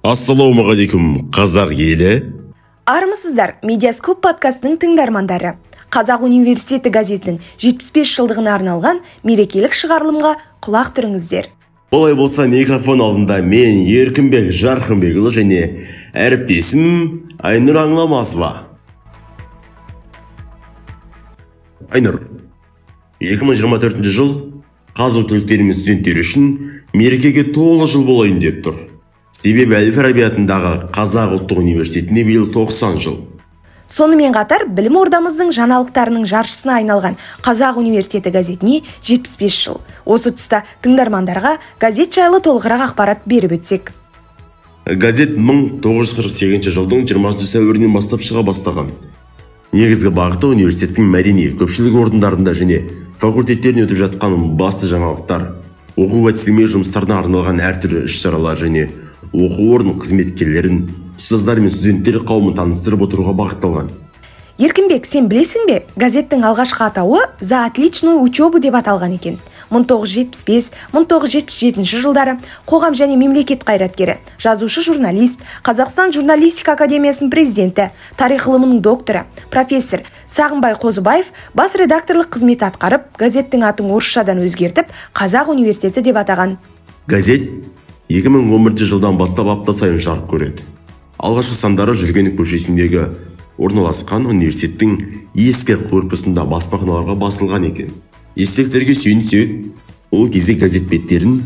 ассалаумағалейкум қазақ елі. Армысыздар медиаскоп подкастының тыңдармандары. Қазақ университеті газетінің 75 жылдығына арналған мерекелік шығарылымға құлақ түріңіздер. Олай болса микрофон алдында мен еркінбек жарқынбекұлы және әріптесім айнұр аңламасова. Айнұр 2024 жыл қазақ түлектері мен студенттері үшін мерекеге толы жыл болайын деп тұр. Себебі әл фараби атындағы қазақ ұлттық университетіне биыл 90 жыл. Сонымен қатар білім ордамыздың жаңалықтарының жаршысына айналған қазақ университеті газетіне 75 жыл. Осы тұста тыңдармандарға газет жайлы толығырақ ақпарат беріп өтсек. Газет 1948 жылдың 20 сәуірінен бастап шыға бастаған. Негізгі бағыты университеттің мәдени көпшілік орындарында және факультеттерінде өтіп жатқан басты жаңалықтар. Оқу әдістеме жұмыстарына арналған әртүрлі іс шаралар және оқу орын қызметкерлерін ұстаздар мен студенттер қауымын таныстырып отыруға бағытталған. Еркінбек сен білесің бе газеттің алғашқы атауы за отличную учебу деп аталған екен. 1975-1977 жылдары қоғам және мемлекет қайраткері жазушы журналист қазақстан журналистика академиясының президенті тарих ғылымының докторы профессор сағынбай қозыбаев бас редакторлық қызмет атқарып газеттің атын орысшадан өзгертіп қазақ университеті деп атаған. Газет 2011 жылдан бастап апта сайын жарық көреді. Алғашқы сандары жүргенов көшесіндегі орналасқан университеттің ескі корпусында баспаханаларға басылған екен. Естеліктерге сүйенсек ол кезде газет беттерін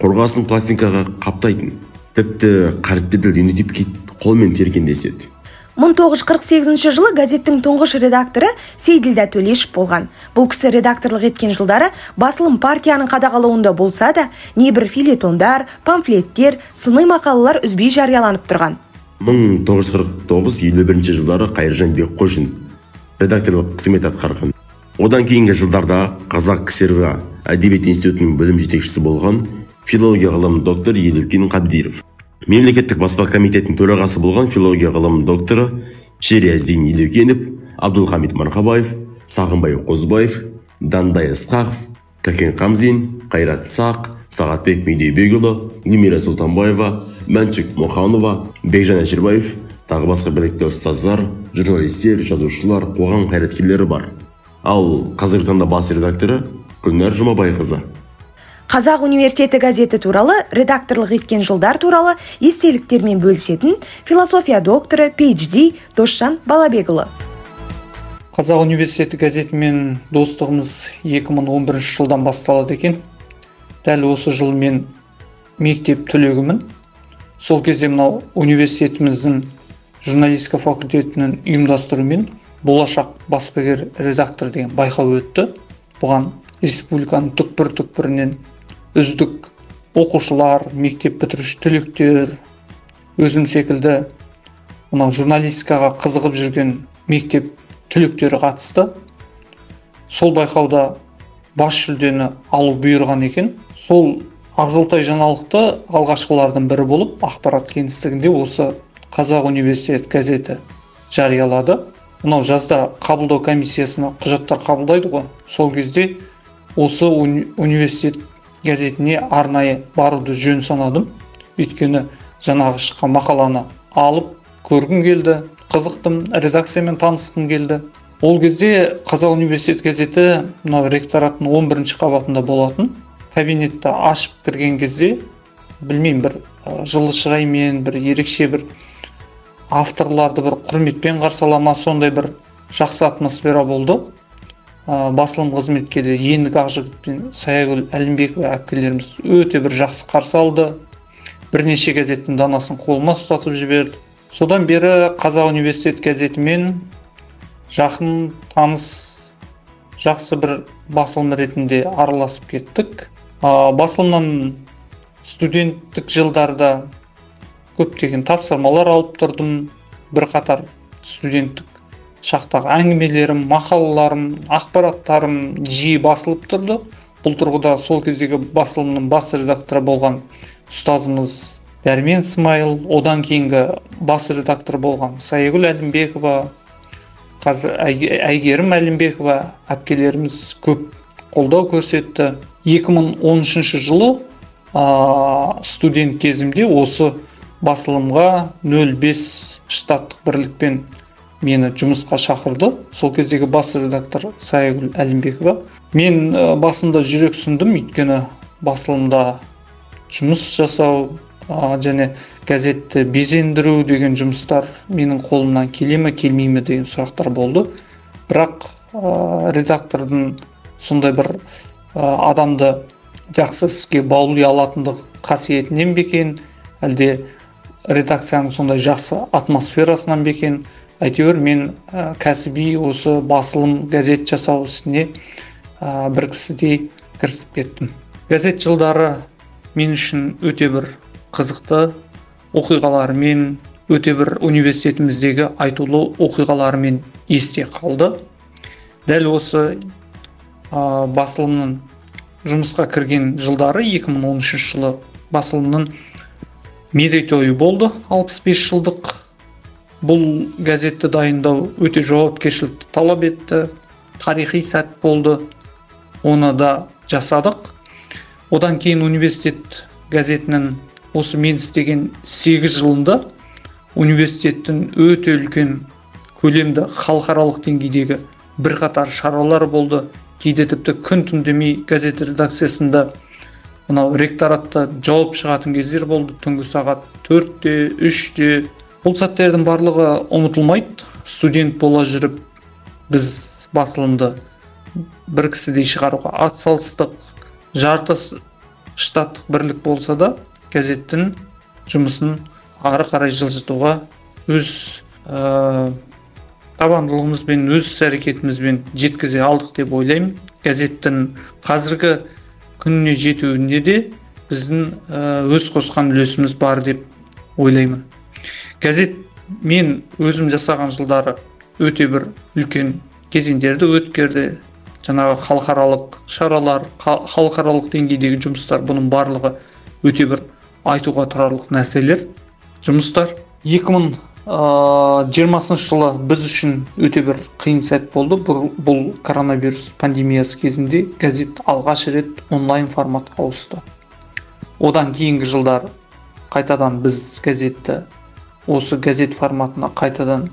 қорғасын пластинкаға қаптайтын тіпті қаріпті линотипке қолмен терген деседі 1948 жылы газеттің тұңғыш редакторы сейділдә төлешов болған. Бұл кісі редакторлық еткен жылдары басылым партияның қадағалауында болса да небір филетондар памфлеттер сыни мақалалар үзбей жарияланып тұрған. 1949-51 жылдары қайыржан бекқожин редакторлық қызмет атқарған. Одан кейінгі жылдарда қазақ ксрг әдебиет институтының бөлім жетекшісі болған филология ғылым докторы елеукен қабдиров. Мемлекеттік баспа комитетінің төрағасы болған филология ғылым докторы шериаздин елеукенов абдулхамид марқабаев сағынбай қозыбаев дандай ысқақов кәкен қамзин қайрат сақ сағатбек медеубекұлы гүлмира сұлтанбаева мәншік мұханова бекжан әшірбаев тағы басқа білікті ұстаздар журналистер жазушылар қоғам қайраткерлері бар. Ал қазіргі таңда бас редакторы гүлнәр жұмабайқызы. Қазақ университеті газеті туралы редакторлық еткен жылдар туралы естеліктермен бөлісетін философия докторы PhD досжан балабекұлы. Қазақ университеті газетімен достығымыз 2011 жылдан басталады екен. Дәл осы жыл мен мектеп түлегімін. Сол кезде мынау университетіміздің журналистика факультетінің ұйымдастыруымен болашақ баспагер редактор деген байқау өтті. Бұған республиканың түкпір түкпірінен үздік оқушылар мектеп бітіруші түлектер өзім секілді мынау журналистикаға қызығып жүрген мектеп түлектері қатысты. Сол байқауда бас жүлдені алу бұйырған екен. Сол ақжолтай жаңалықты алғашқылардың бірі болып ақпарат кеңістігінде осы қазақ университет газеті жариялады. Мынау жазда қабылдау комиссиясына құжаттар қабылдайды ғой. Сол кезде осы уни университет газетіне арнайы баруды жөн санадым. Өйткені жаңағы шыққан мақаланы алып көргім келді қызықтым редакциямен танысқым келді. Ол кезде қазақ университет газеті мынау ректораттың 11 бірінші қабатында болатын. Кабинетті ашып кірген кезде білмеймін бір жылы шыраймен бір ерекше бір авторларды бір құрметпен қарсы ала ма сондай бір жақсы атмосфера болды. Ә, басылым қызметкерлері ендік ақжігіт пен саягүл әлімбекова әпкелеріміз өте бір жақсы қарсы алды. Бірнеше газеттің данасын қолыма ұстатып жіберді. Содан бері қазақ университет газетімен жақын таныс жақсы бір басылым ретінде араласып кеттік. Басылымнан студенттік жылдарда көптеген тапсырмалар алып тұрдым. Бірқатар студенттік шақтағы әңгімелерім мақалаларым ақпараттарым жиі басылып тұрды. Бұл тұрғыда сол кездегі басылымның бас редакторы болған ұстазымыз дәрмен смайыл одан кейінгі бас редактор болған саягүл әлімбекова қазір әйгерім әлімбекова әпкелеріміз көп қолдау көрсетті. 2013 жылы ә, студент кезімде осы басылымға 05 штаттық бірлікпен мені жұмысқа шақырды. Сол кездегі бас редактор саягүл әлімбекова. Мен басында жүрексіндім өйткені басылымда жұмыс жасау ә, және газетті безендіру деген жұмыстар менің қолымнан келе ме келмей ме деген сұрақтар болды. Бірақ ә, редактордың сондай бір ә, адамды жақсы іске баули алатындық қасиетінен бе екен? Әлде редакцияның сондай жақсы атмосферасынан ба екен? Әйтеуір мен ә, кәсіби осы басылым газет жасау ісіне ә, бір кісідей кірісіп кеттім. Газет жылдары мен үшін өте бір қызықты оқиғаларымен өте бір университетіміздегі айтулы оқиғаларымен есте қалды. Дәл осы ә, басылымның жұмысқа кірген жылдары 2013 жылы басылымның мерейтойы болды 65 жылдық. Бұл газетті дайындау өте жауапкершілікті талап етті. Тарихи сәт болды. Оны да жасадық. Одан кейін университет газетінің осы мен істеген 8 жылында университеттің өте үлкен көлемді халықаралық деңгейдегі бірқатар шаралар болды. Кейде тіпті күн түн демей газет редакциясында мынау ректоратта жауап шығатын кездер болды. Түнгі сағат төртте үште бұл сәттердің барлығы ұмытылмайды. Студент бола жүріп біз басылымды бір кісідей шығаруға атсалыстық жарты штаттық бірлік болса да газеттің жұмысын ары қарай жылжытуға өз ә, табандылығымызбен өз іс әрекетімізбен жеткізе алдық деп ойлаймын. Газеттің қазіргі күніне жетуінде де біздің өз қосқан үлесіміз бар деп ойлаймын. Газет мен өзім жасаған жылдары өте бір үлкен кезеңдерді өткерді. Жаңағы халықаралық шаралар халықаралық деңгейдегі жұмыстар бұның барлығы өте бір айтуға тұрарлық нәрселер. Жұмыстар 2020 жылы біз үшін өте бір қиын сәт болды. Бұл, бұл коронавирус пандемиясы кезінде газет алғаш рет онлайн форматқа ауысты. Одан кейінгі жылдар қайтадан біз газетті осы газет форматына қайтадан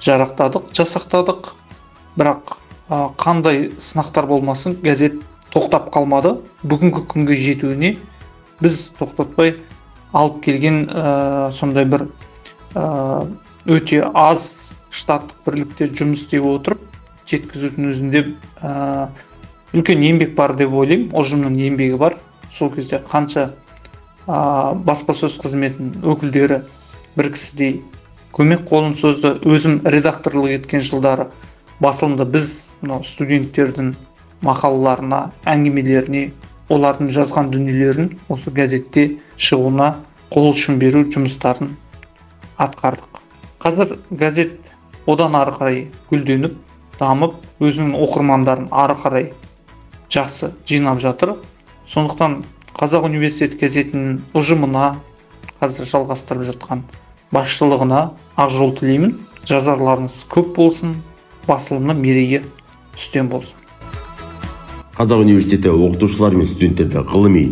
жарақтадық жасақтадық. Бірақ қандай сынақтар болмасын газет тоқтап қалмады. Бүгінгі күнге жетуіне біз тоқтатпай алып келген ә, сондай бір ә, өте аз штаттық бірлікте жұмыс істеп отырып жеткізудің өзінде ә, үлкен еңбек бар деп ойлаймын. Ұжымның еңбегі бар. Сол кезде қанша ә, баспасөз қызметінің өкілдері бір кісідей көмек қолын созды. Өзім редакторлық еткен жылдары басылымда біз мынау студенттердің мақалаларына әңгімелеріне олардың жазған дүниелерін осы газетте шығуына қол ұшын беру жұмыстарын атқардық. Қазір газет одан ары қарай гүлденіп дамып өзінің оқырмандарын ары қарай жақсы жинап жатыр. Сондықтан қазақ университет газетінің ұжымына қазір жалғастырып жатқан басшылығына ақ жол тілеймін. Жазарларыңыз көп болсын басылымның мерейі үстем болсын. Қазақ университеті оқытушылар мен студенттерді ғылыми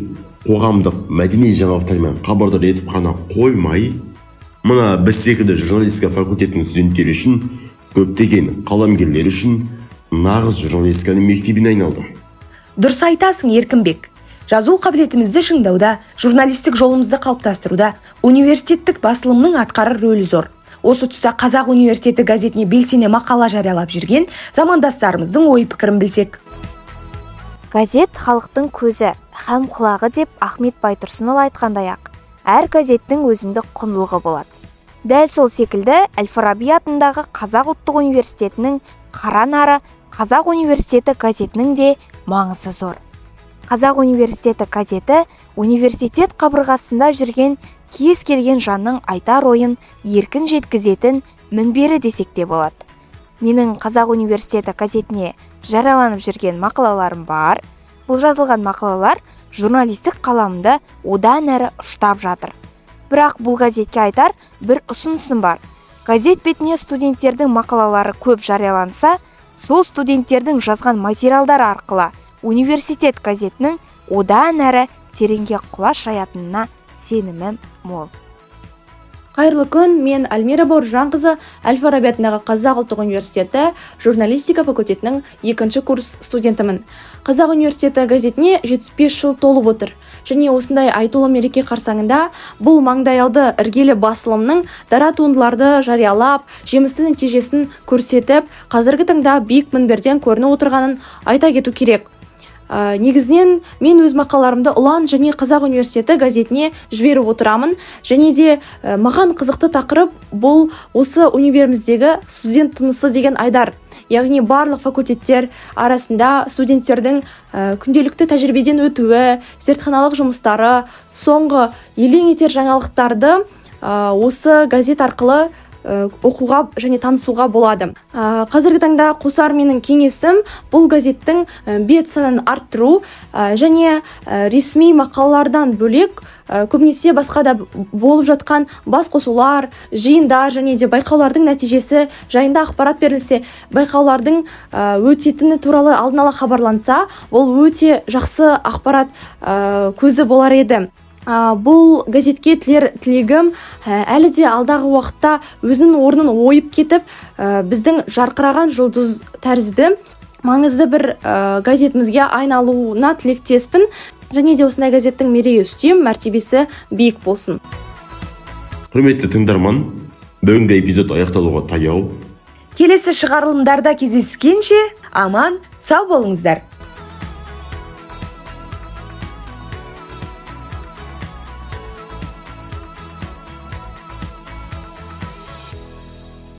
қоғамдық мәдени жаңалықтармен хабардар етіп қана қоймай мына біз секілді журналистика факультетінің студенттері үшін көптеген қаламгерлер үшін нағыз журналистиканың мектебіне айналды дұрыс айтасың еркінбек. Жазу қабілетімізді шыңдауда журналистік жолымызды қалыптастыруда университеттік басылымның атқарар рөлі зор. Осы тұста қазақ университеті газетіне белсене мақала жариялап жүрген замандастарымыздың ой пікірін білсек. Газет халықтың көзі һәм құлағы деп ахмет байтұрсынұлы айтқандай ақ әр газеттің өзіндік құндылығы болады. Дәл сол секілді әл фараби атындағы қазақ ұлттық университетінің қара нары қазақ университеті газетінің де маңызы зор. Қазақ университеті газеті университет қабырғасында жүрген кез келген жанның айтар ойын еркін жеткізетін мінбері десек те болады. Менің қазақ университеті газетіне жарияланып жүрген мақалаларым бар. Бұл жазылған мақалалар журналистік қаламымды одан әрі ұштап жатыр. Бірақ бұл газетке айтар бір ұсынысым бар. Газет бетіне студенттердің мақалалары көп жарияланса сол студенттердің жазған материалдары арқылы университет газетінің одан әрі тереңге құлаш жаятынына сенімім мол. Қайырлы күн мен альмира бауыржанқызы әл фараби атындағы қазақ ұлттық университеті журналистика факультетінің екінші курс студентімін. Қазақ университеті газетіне 75 жыл толып отыр. Және осындай айтулы мереке қарсаңында бұл маңдайалды іргелі басылымның дара туындыларды жариялап жемісті нәтижесін көрсетіп қазіргі таңда биік мінберден көрініп отырғанын айта кету керек. Ә, негізінен мен өз мақалаларымды ұлан және қазақ университеті газетіне жіберіп отырамын. Және де ә, маған қызықты тақырып бұл осы универіміздегі студент тынысы деген айдар. Яғни барлық факультеттер арасында студенттердің ә, күнделікті тәжірибеден өтуі зертханалық жұмыстары соңғы елең етер жаңалықтарды ә, осы газет арқылы оқуға және танысуға болады. Ә, қазіргі таңда қосар менің кеңесім бұл газеттің ә, бет санын арттыру және ресми мақалалардан бөлек көбінесе басқа да болып жатқан бас қосулар жиындар және де байқаулардың нәтижесі жайында ақпарат берілсе байқаулардың өтетіні туралы алдын ала хабарланса ол өте жақсы ақпарат көзі болар еді. Бұл газетке тілер тілегім ә, әлі де алдағы уақытта өзінің орнын ойып кетіп ә, біздің жарқыраған жұлдыз тәрізді маңызды бір ә, газетімізге айналуына тілектеспін. Және де осындай газеттің мерейі үстем мәртебесі биік болсын. Құрметті тыңдарман бүгінгі эпизод аяқталуға таяу. Келесі шығарылымдарда кездескенше аман сау болыңыздар.